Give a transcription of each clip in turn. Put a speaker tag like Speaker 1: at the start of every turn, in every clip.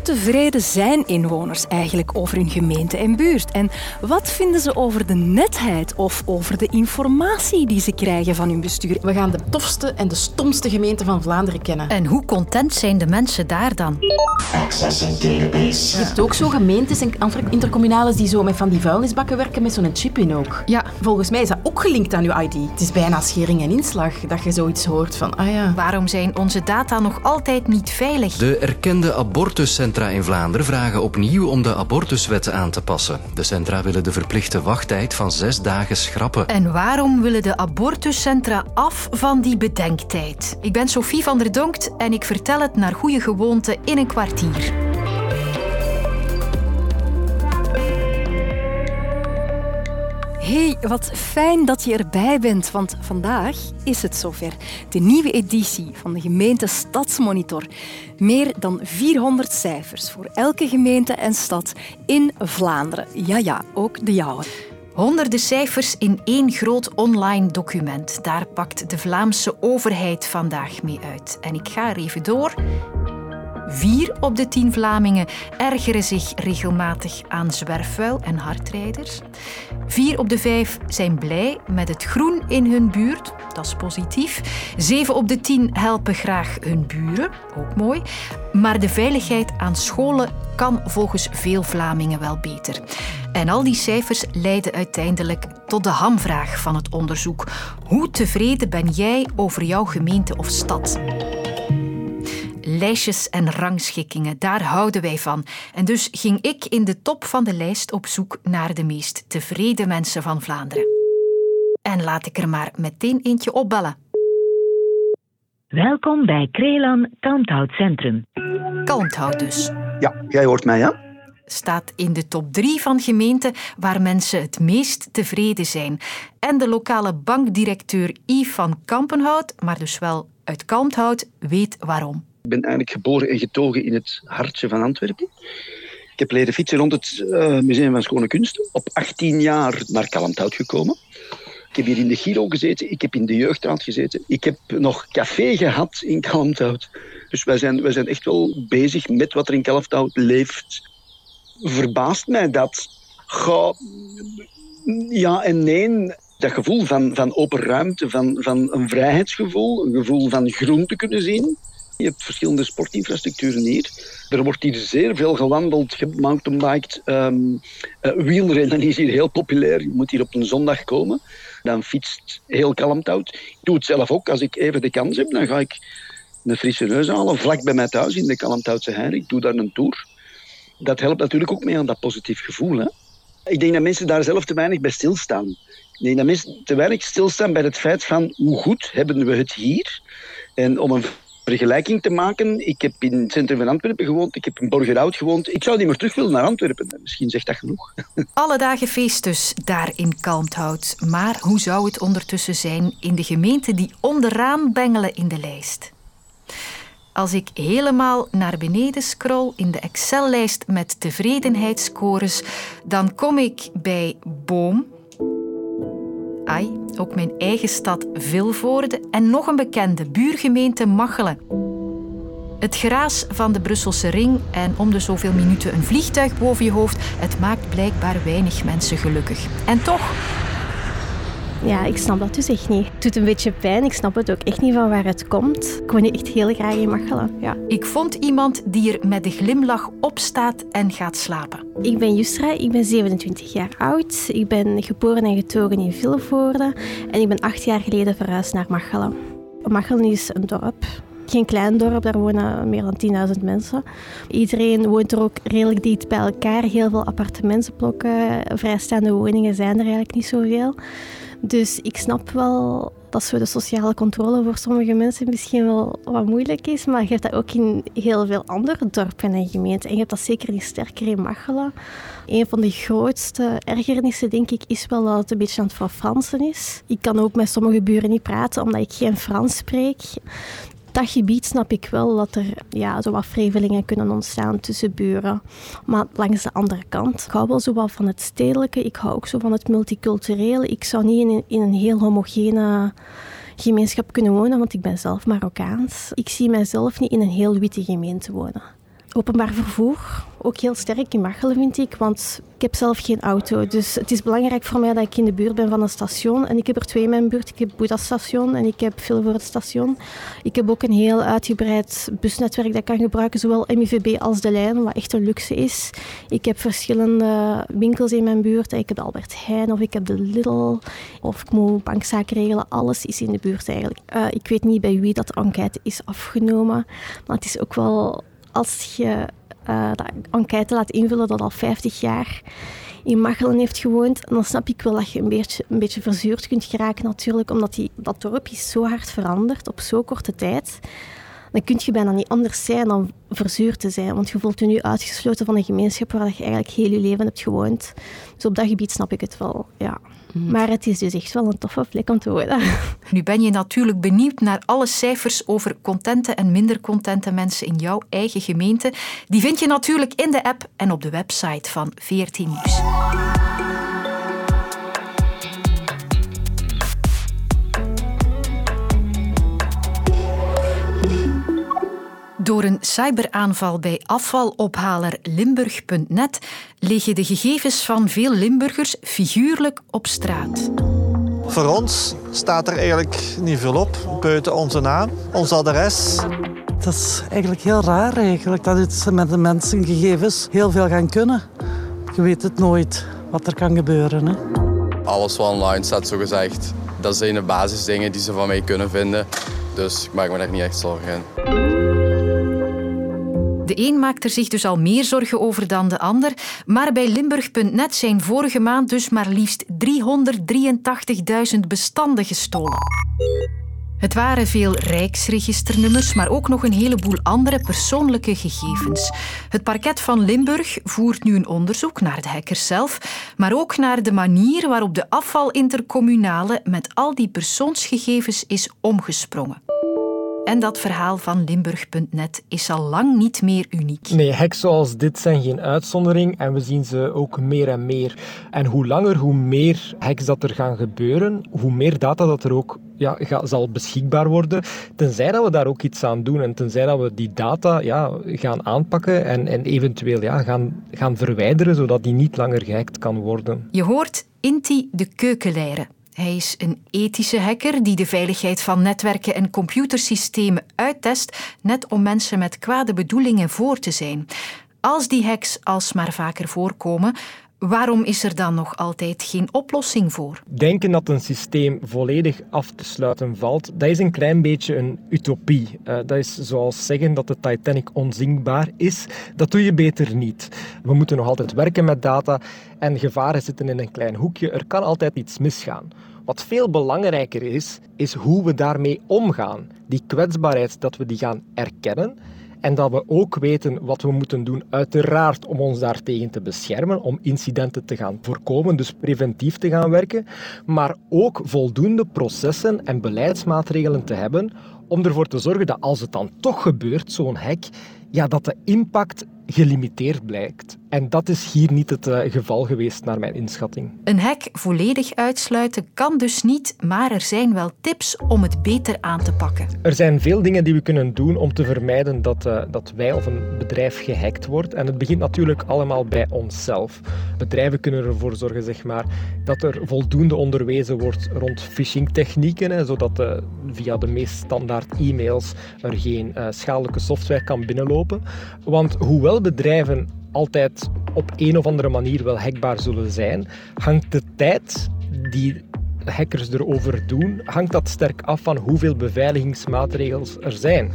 Speaker 1: Hoe tevreden zijn inwoners eigenlijk over hun gemeente en buurt? En wat vinden ze over de netheid of over de informatie die ze krijgen van hun bestuur?
Speaker 2: We gaan de tofste en de stomste gemeente van Vlaanderen kennen.
Speaker 3: En hoe content zijn de mensen daar dan?
Speaker 4: Accessing database.
Speaker 2: Je hebt ook zo gemeentes en intercommunales die zo met van die vuilnisbakken werken met zo'n chip in ook.
Speaker 3: Ja.
Speaker 2: Volgens mij is dat ook gelinkt aan uw ID. Het is bijna schering en inslag dat je zoiets hoort van, ah ja.
Speaker 3: Waarom zijn onze data nog altijd niet veilig?
Speaker 5: De erkende abortuscentra in Vlaanderen vragen opnieuw om de abortuswet aan te passen. De centra willen de verplichte wachttijd van zes dagen schrappen.
Speaker 3: En waarom willen de abortuscentra af van die bedenktijd? Ik ben Sophie van der Donkt en ik vertel het naar goede gewoonte in een kwartier.
Speaker 1: Hey, wat fijn dat je erbij bent, want vandaag is het zover. De nieuwe editie van de gemeente Stadsmonitor. Meer dan 400 cijfers voor elke gemeente en stad in Vlaanderen. Ja, ja, ook de jouwe.
Speaker 3: Honderden cijfers in één groot online document. Daar pakt de Vlaamse overheid vandaag mee uit. En ik ga even door. Vier op de tien Vlamingen ergeren zich regelmatig aan zwerfvuil en hardrijders. Vier op de vijf zijn blij met het groen in hun buurt. Dat is positief. Zeven op de tien helpen graag hun buren. Ook mooi. Maar de veiligheid aan scholen kan volgens veel Vlamingen wel beter. En al die cijfers leiden uiteindelijk tot de hamvraag van het onderzoek. Hoe tevreden ben jij over jouw gemeente of stad? Lijstjes en rangschikkingen, daar houden wij van. En dus ging ik in de top van de lijst op zoek naar de meest tevreden mensen van Vlaanderen. En laat ik er maar meteen eentje opbellen.
Speaker 6: Welkom bij Krelan Kalmthout Centrum.
Speaker 3: Kalmthout dus.
Speaker 7: Ja, jij hoort mij, ja?
Speaker 3: Staat in de top 3 van gemeenten waar mensen het meest tevreden zijn. En de lokale bankdirecteur Yves van Kampenhout, maar dus wel uit Kalmthout, weet waarom.
Speaker 7: Ik ben eigenlijk geboren en getogen in het hartje van Antwerpen. Ik heb leren fietsen rond het uh, Museum van Schone Kunsten. Op 18 jaar naar Kalmthout gekomen. Ik heb hier in de Giro gezeten, ik heb in de jeugdraad gezeten. Ik heb nog café gehad in Kalmthout. Dus wij zijn, wij zijn echt wel bezig met wat er in Kalmthout leeft. Verbaast mij dat. Ga, ja en nee. Dat gevoel van, van open ruimte, van, van een vrijheidsgevoel, een gevoel van groen te kunnen zien. Je hebt verschillende sportinfrastructuren hier. Er wordt hier zeer veel gewandeld, gemountainbiked. Um, uh, wielrennen is hier heel populair. Je moet hier op een zondag komen. Dan fietst heel Kalmthout. Ik doe het zelf ook. Als ik even de kans heb, dan ga ik een frisse neus halen. Vlak bij mij thuis in de Kalmthoutse Heide. Ik doe daar een tour. Dat helpt natuurlijk ook mee aan dat positief gevoel. Hè? Ik denk dat mensen daar zelf te weinig bij stilstaan. Ik denk dat mensen te weinig stilstaan bij het feit van hoe goed hebben we het hier. En om een vergelijking te maken. Ik heb in het centrum van Antwerpen gewoond, ik heb in Borgerhout gewoond. Ik zou niet meer terug willen naar Antwerpen. Misschien zegt dat genoeg.
Speaker 3: Alle dagen feest dus, daar in Kalmthout. Maar hoe zou het ondertussen zijn in de gemeenten die onderaan bengelen in de lijst? Als ik helemaal naar beneden scroll in de Excel-lijst met tevredenheidsscores, dan kom ik bij Boom, Ook mijn eigen stad Vilvoorde en nog een bekende buurgemeente Machelen. Het geraas van de Brusselse ring en om de zoveel minuten een vliegtuig boven je hoofd, het maakt blijkbaar weinig mensen gelukkig. En toch,
Speaker 8: ja, ik snap dat dus echt niet. Het doet een beetje pijn. Ik snap het ook echt niet van waar het komt. Ik woon echt heel graag in Machelen. Ja.
Speaker 3: Ik vond iemand die er met een glimlach opstaat en gaat slapen.
Speaker 8: Ik ben Jusra, ik ben 27 jaar oud. Ik ben geboren en getogen in Vilvoorde. En ik ben acht jaar geleden verhuisd naar Machelen. Machelen is een dorp. Geen klein dorp, daar wonen meer dan 10.000 mensen. Iedereen woont er ook redelijk dicht bij elkaar. Heel veel appartementsblokken, vrijstaande woningen zijn er eigenlijk niet zoveel. Dus ik snap wel dat de sociale controle voor sommige mensen misschien wel wat moeilijk is, maar je hebt dat ook in heel veel andere dorpen en gemeenten. En je hebt dat zeker niet sterker in Machelen. Een van de grootste ergernissen, denk ik, is wel dat het een beetje aan het verfransen is. Ik kan ook met sommige buren niet praten, omdat ik geen Frans spreek dat gebied snap ik wel dat er ja, zo wat kunnen ontstaan tussen buren. Maar langs de andere kant, ik hou wel zo van het stedelijke. Ik hou ook zo van het multiculturele. Ik zou niet in in een heel homogene gemeenschap kunnen wonen, want ik ben zelf Marokkaans. Ik zie mijzelf niet in een heel witte gemeente wonen. Openbaar vervoer, ook heel sterk in Machelen vind ik, want ik heb zelf geen auto. Dus het is belangrijk voor mij dat ik in de buurt ben van een station. En ik heb er twee in mijn buurt. Ik heb Boeddha station en ik heb Vilvoorde station. Ik heb ook een heel uitgebreid busnetwerk dat ik kan gebruiken, zowel MIVB als de lijn, wat echt een luxe is. Ik heb verschillende winkels in mijn buurt. Ik heb Albert Heijn of ik heb de Lidl of ik moet bankzaken regelen. Alles is in de buurt eigenlijk. Uh, ik weet niet bij wie dat enquête is afgenomen, maar het is ook wel als je uh, enquête laat invullen dat al 50 jaar in Machelen heeft gewoond, dan snap ik wel dat je een beetje, een beetje verzuurd kunt geraken natuurlijk, omdat die, dat dorp is zo hard veranderd op zo'n korte tijd. Dan kun je bijna niet anders zijn dan verzuurd te zijn, want je voelt je nu uitgesloten van een gemeenschap waar je eigenlijk heel je leven hebt gewoond. Dus op dat gebied snap ik het wel, ja. Mhm. Maar het is dus echt wel een toffe plek om te wonen.
Speaker 3: Nu ben je natuurlijk benieuwd naar alle cijfers over contente en minder contente mensen in jouw eigen gemeente. Die vind je natuurlijk in de app en op de website van 14 Nieuws. Door een cyberaanval bij afvalophaler Limburg.net liggen de gegevens van veel Limburgers figuurlijk op straat.
Speaker 9: Voor ons staat er eigenlijk niet veel op, buiten onze naam, ons adres.
Speaker 10: Het is eigenlijk heel raar eigenlijk, dat het met de mensengegevens heel veel gaan kunnen. Je weet het nooit wat er kan gebeuren. Hè?
Speaker 11: Alles wat online staat, zo gezegd, dat zijn de basisdingen die ze van mij kunnen vinden. Dus ik maak me daar niet echt zorgen in.
Speaker 3: De een maakt er zich dus al meer zorgen over dan de ander. Maar bij Limburg.net zijn vorige maand dus maar liefst 383.000 bestanden gestolen. Het waren veel rijksregisternummers, maar ook nog een heleboel andere persoonlijke gegevens. Het parket van Limburg voert nu een onderzoek naar de hackers zelf, maar ook naar de manier waarop de afvalintercommunale met al die persoonsgegevens is omgesprongen. En dat verhaal van Limburg.net is al lang niet meer uniek.
Speaker 12: Nee, hacks zoals dit zijn geen uitzondering en we zien ze ook meer en meer. En hoe langer, hoe meer hacks dat er gaan gebeuren, hoe meer data dat er ook ja, zal beschikbaar worden, tenzij dat we daar ook iets aan doen en tenzij dat we die data ja, gaan aanpakken en, en eventueel ja, gaan, gaan verwijderen, zodat die niet langer gehackt kan worden.
Speaker 3: Je hoort Inti de keukenleiren. Hij is een ethische hacker die de veiligheid van netwerken en computersystemen uittest, net om mensen met kwade bedoelingen voor te zijn. Als die hacks alsmaar vaker voorkomen, Waarom is er dan nog altijd geen oplossing voor?
Speaker 12: Denken dat een systeem volledig af te sluiten valt, dat is een klein beetje een utopie. Uh, dat is zoals zeggen dat de Titanic onzinkbaar is. Dat doe je beter niet. We moeten nog altijd werken met data en gevaren zitten in een klein hoekje. Er kan altijd iets misgaan. Wat veel belangrijker is, is hoe we daarmee omgaan. Die kwetsbaarheid, dat we die gaan erkennen en dat we ook weten wat we moeten doen, uiteraard om ons daartegen te beschermen, om incidenten te gaan voorkomen, dus preventief te gaan werken, maar ook voldoende processen en beleidsmaatregelen te hebben om ervoor te zorgen dat als het dan toch gebeurt, zo'n hek, ja, dat de impact gelimiteerd blijkt. En dat is hier niet het uh, geval geweest, naar mijn inschatting.
Speaker 3: Een hek volledig uitsluiten kan dus niet, maar er zijn wel tips om het beter aan te pakken.
Speaker 12: Er zijn veel dingen die we kunnen doen om te vermijden dat, uh, dat wij of een bedrijf gehackt wordt. En het begint natuurlijk allemaal bij onszelf. Bedrijven kunnen ervoor zorgen zeg maar, dat er voldoende onderwezen wordt rond phishing-technieken, zodat uh, via de meest standaard e-mails er geen schadelijke software kan binnenlopen. Want hoewel bedrijven altijd op een of andere manier wel hackbaar zullen zijn, hangt de tijd die hackers erover doen, hangt dat sterk af van hoeveel beveiligingsmaatregels er zijn.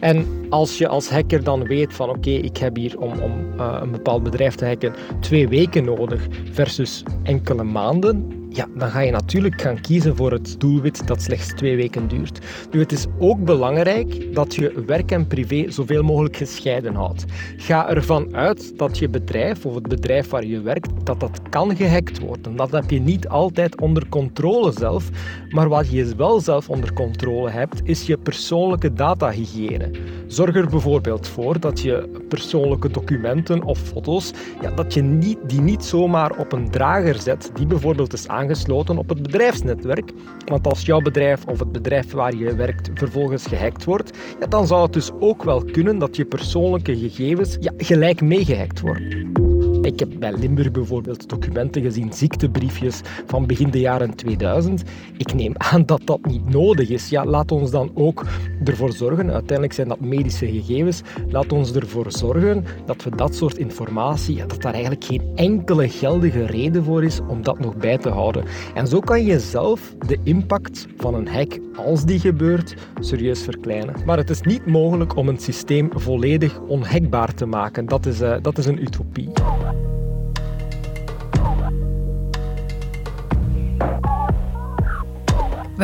Speaker 12: En als je als hacker dan weet van oké, ik heb hier om, om uh, een bepaald bedrijf te hacken twee weken nodig versus enkele maanden, ja, dan ga je natuurlijk gaan kiezen voor het doelwit dat slechts twee weken duurt. Nu, het is ook belangrijk dat je werk en privé zoveel mogelijk gescheiden houdt. Ga ervan uit dat je bedrijf of het bedrijf waar je werkt, dat dat kan gehackt worden. Dat heb je niet altijd onder controle zelf, maar wat je wel zelf onder controle hebt, is je persoonlijke datahygiëne. Zorg er bijvoorbeeld voor dat je persoonlijke documenten of foto's, ja, dat je niet, die niet zomaar op een drager zet, die bijvoorbeeld is aangekomen aangesloten op het bedrijfsnetwerk. Want als jouw bedrijf of het bedrijf waar je werkt vervolgens gehackt wordt, ja, dan zou het dus ook wel kunnen dat je persoonlijke gegevens ja, gelijk meegehackt worden. Ik heb bij Limburg bijvoorbeeld documenten gezien, ziektebriefjes van begin de jaren 2000. Ik neem aan dat dat niet nodig is. Ja, laat ons dan ook ervoor zorgen, uiteindelijk zijn dat medische gegevens, laat ons ervoor zorgen dat we dat soort informatie, dat daar eigenlijk geen enkele geldige reden voor is om dat nog bij te houden. En zo kan je zelf de impact van een hack, als die gebeurt, serieus verkleinen. Maar het is niet mogelijk om een systeem volledig onhackbaar te maken. Dat is, uh, dat is een utopie.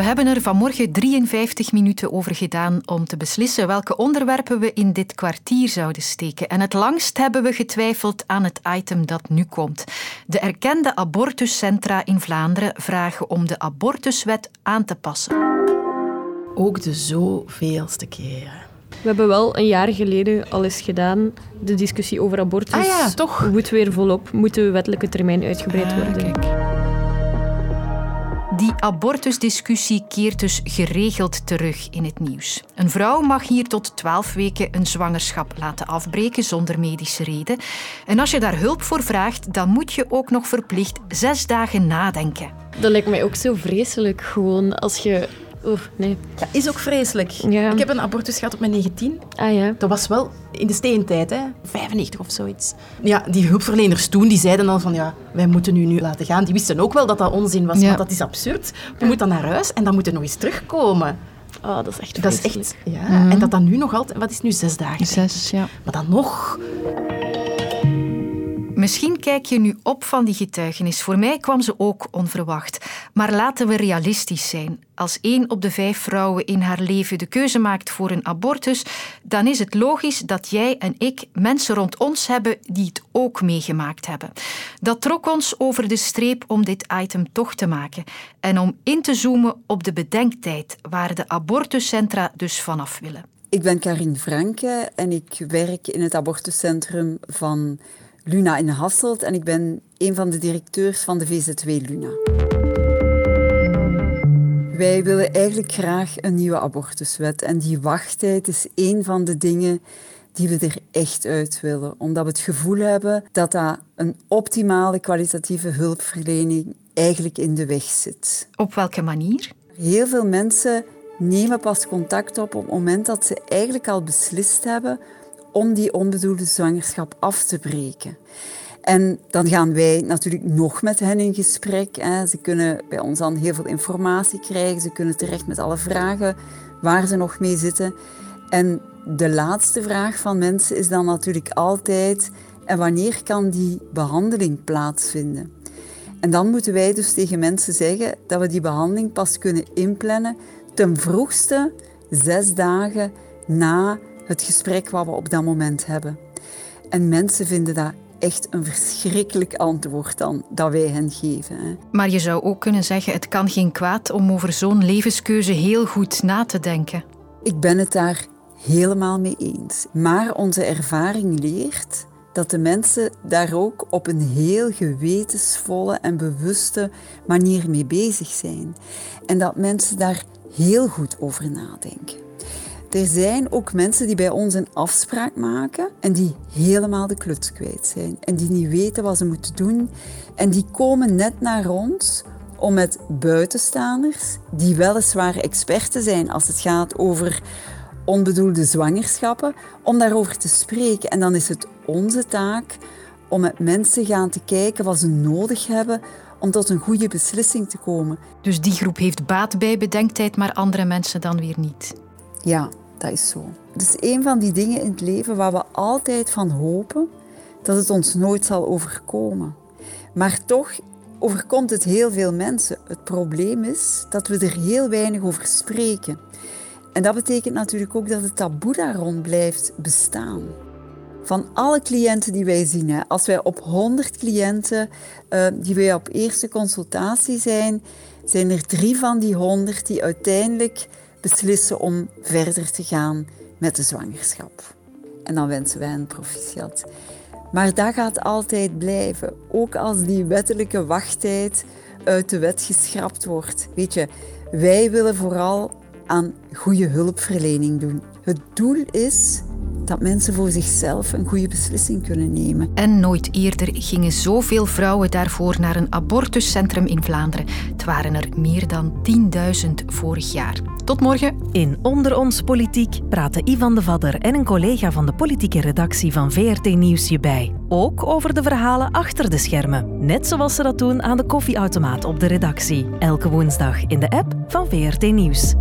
Speaker 3: We hebben er vanmorgen 53 minuten over gedaan om te beslissen welke onderwerpen we in dit kwartier zouden steken. En het langst hebben we getwijfeld aan het item dat nu komt. De erkende abortuscentra in Vlaanderen vragen om de abortuswet aan te passen.
Speaker 2: Ook de zoveelste keren.
Speaker 13: We hebben wel een jaar geleden al eens gedaan de discussie over abortus.
Speaker 2: Ah ja, toch?
Speaker 13: Moet weer volop. Moet de wettelijke termijn uitgebreid
Speaker 2: Ah,
Speaker 13: worden.
Speaker 3: Die abortusdiscussie keert dus geregeld terug in het nieuws. Een vrouw mag hier tot 12 weken een zwangerschap laten afbreken zonder medische reden. En als je daar hulp voor vraagt, dan moet je ook nog verplicht zes dagen nadenken.
Speaker 13: Dat lijkt mij ook zo vreselijk gewoon als je... Oeh, nee.
Speaker 2: Dat is ook vreselijk.
Speaker 13: Ja.
Speaker 2: Ik heb een abortus gehad op mijn 19.
Speaker 13: Ah ja.
Speaker 2: Dat was wel in de steentijd, hè? 95 of zoiets. Ja, die hulpverleners toen die zeiden dan van ja, wij moeten u nu laten gaan. Die wisten ook wel dat dat onzin was,
Speaker 3: Ja.
Speaker 2: want dat is absurd. Je moet dan naar huis en dan moet je nog eens terugkomen.
Speaker 13: Oh, dat is echt
Speaker 2: Dat is
Speaker 13: vreselijk.
Speaker 2: echt, ja. En dat dan nu nog altijd, wat is nu, zes dagen?
Speaker 3: Zes, ja.
Speaker 2: Maar dan nog.
Speaker 3: Misschien kijk je nu op van die getuigenis. Voor mij kwam ze ook onverwacht. Maar laten we realistisch zijn. Als één op de vijf vrouwen in haar leven de keuze maakt voor een abortus, dan is het logisch dat jij en ik mensen rond ons hebben die het ook meegemaakt hebben. Dat trok ons over de streep om dit item toch te maken en om in te zoomen op de bedenktijd waar de abortuscentra dus vanaf willen.
Speaker 14: Ik ben Karin Franke en ik werk in het abortuscentrum van Luna in Hasselt en ik ben een van de directeurs van de VZW Luna. Wij willen eigenlijk graag een nieuwe abortuswet en die wachttijd is een van de dingen die we er echt uit willen, omdat we het gevoel hebben dat dat een optimale kwalitatieve hulpverlening eigenlijk in de weg zit.
Speaker 3: Op welke manier?
Speaker 14: Heel veel mensen nemen pas contact op op het moment dat ze eigenlijk al beslist hebben om die onbedoelde zwangerschap af te breken. En dan gaan wij natuurlijk nog met hen in gesprek. Hè. Ze kunnen bij ons dan heel veel informatie krijgen. Ze kunnen terecht met alle vragen waar ze nog mee zitten. En de laatste vraag van mensen is dan natuurlijk altijd: en wanneer kan die behandeling plaatsvinden? En dan moeten wij dus tegen mensen zeggen dat we die behandeling pas kunnen inplannen ten vroegste zes dagen na het gesprek wat we op dat moment hebben. En mensen vinden dat echt een verschrikkelijk antwoord dan dat wij hen geven. Hè.
Speaker 3: Maar je zou ook kunnen zeggen: het kan geen kwaad om over zo'n levenskeuze heel goed na te denken.
Speaker 14: Ik ben het daar helemaal mee eens. Maar onze ervaring leert dat de mensen daar ook op een heel gewetensvolle en bewuste manier mee bezig zijn. En dat mensen daar heel goed over nadenken. Er zijn ook mensen die bij ons een afspraak maken en die helemaal de kluts kwijt zijn. En die niet weten wat ze moeten doen. En die komen net naar ons om met buitenstaanders, die weliswaar experten zijn als het gaat over onbedoelde zwangerschappen, om daarover te spreken. En dan is het onze taak om met mensen gaan te kijken wat ze nodig hebben om tot een goede beslissing te komen.
Speaker 3: Dus die groep heeft baat bij bedenktijd, maar andere mensen dan weer niet.
Speaker 14: Ja, dat is zo. Het is een van die dingen in het leven waar we altijd van hopen dat het ons nooit zal overkomen. Maar toch overkomt het heel veel mensen. Het probleem is dat we er heel weinig over spreken. En dat betekent natuurlijk ook dat het taboe daar rond blijft bestaan. Van alle cliënten die wij zien, als wij op 100 cliënten uh, die wij op eerste consultatie zijn, zijn er drie van die 100 die uiteindelijk beslissen om verder te gaan met de zwangerschap. En dan wensen wij een proficiat. Maar dat gaat altijd blijven. Ook als die wettelijke wachttijd uit de wet geschrapt wordt. Weet je, wij willen vooral aan goede hulpverlening doen. Het doel is dat mensen voor zichzelf een goede beslissing kunnen nemen.
Speaker 3: En nooit eerder gingen zoveel vrouwen daarvoor naar een abortuscentrum in Vlaanderen. Het waren er meer dan 10.000 vorig jaar. Tot morgen.
Speaker 15: In Onder ons Politiek praten Ivan de Vadder en een collega van de politieke redactie van VRT Nieuws je bij. Ook over de verhalen achter de schermen. Net zoals ze dat doen aan de koffieautomaat op de redactie. Elke woensdag in de app van VRT Nieuws.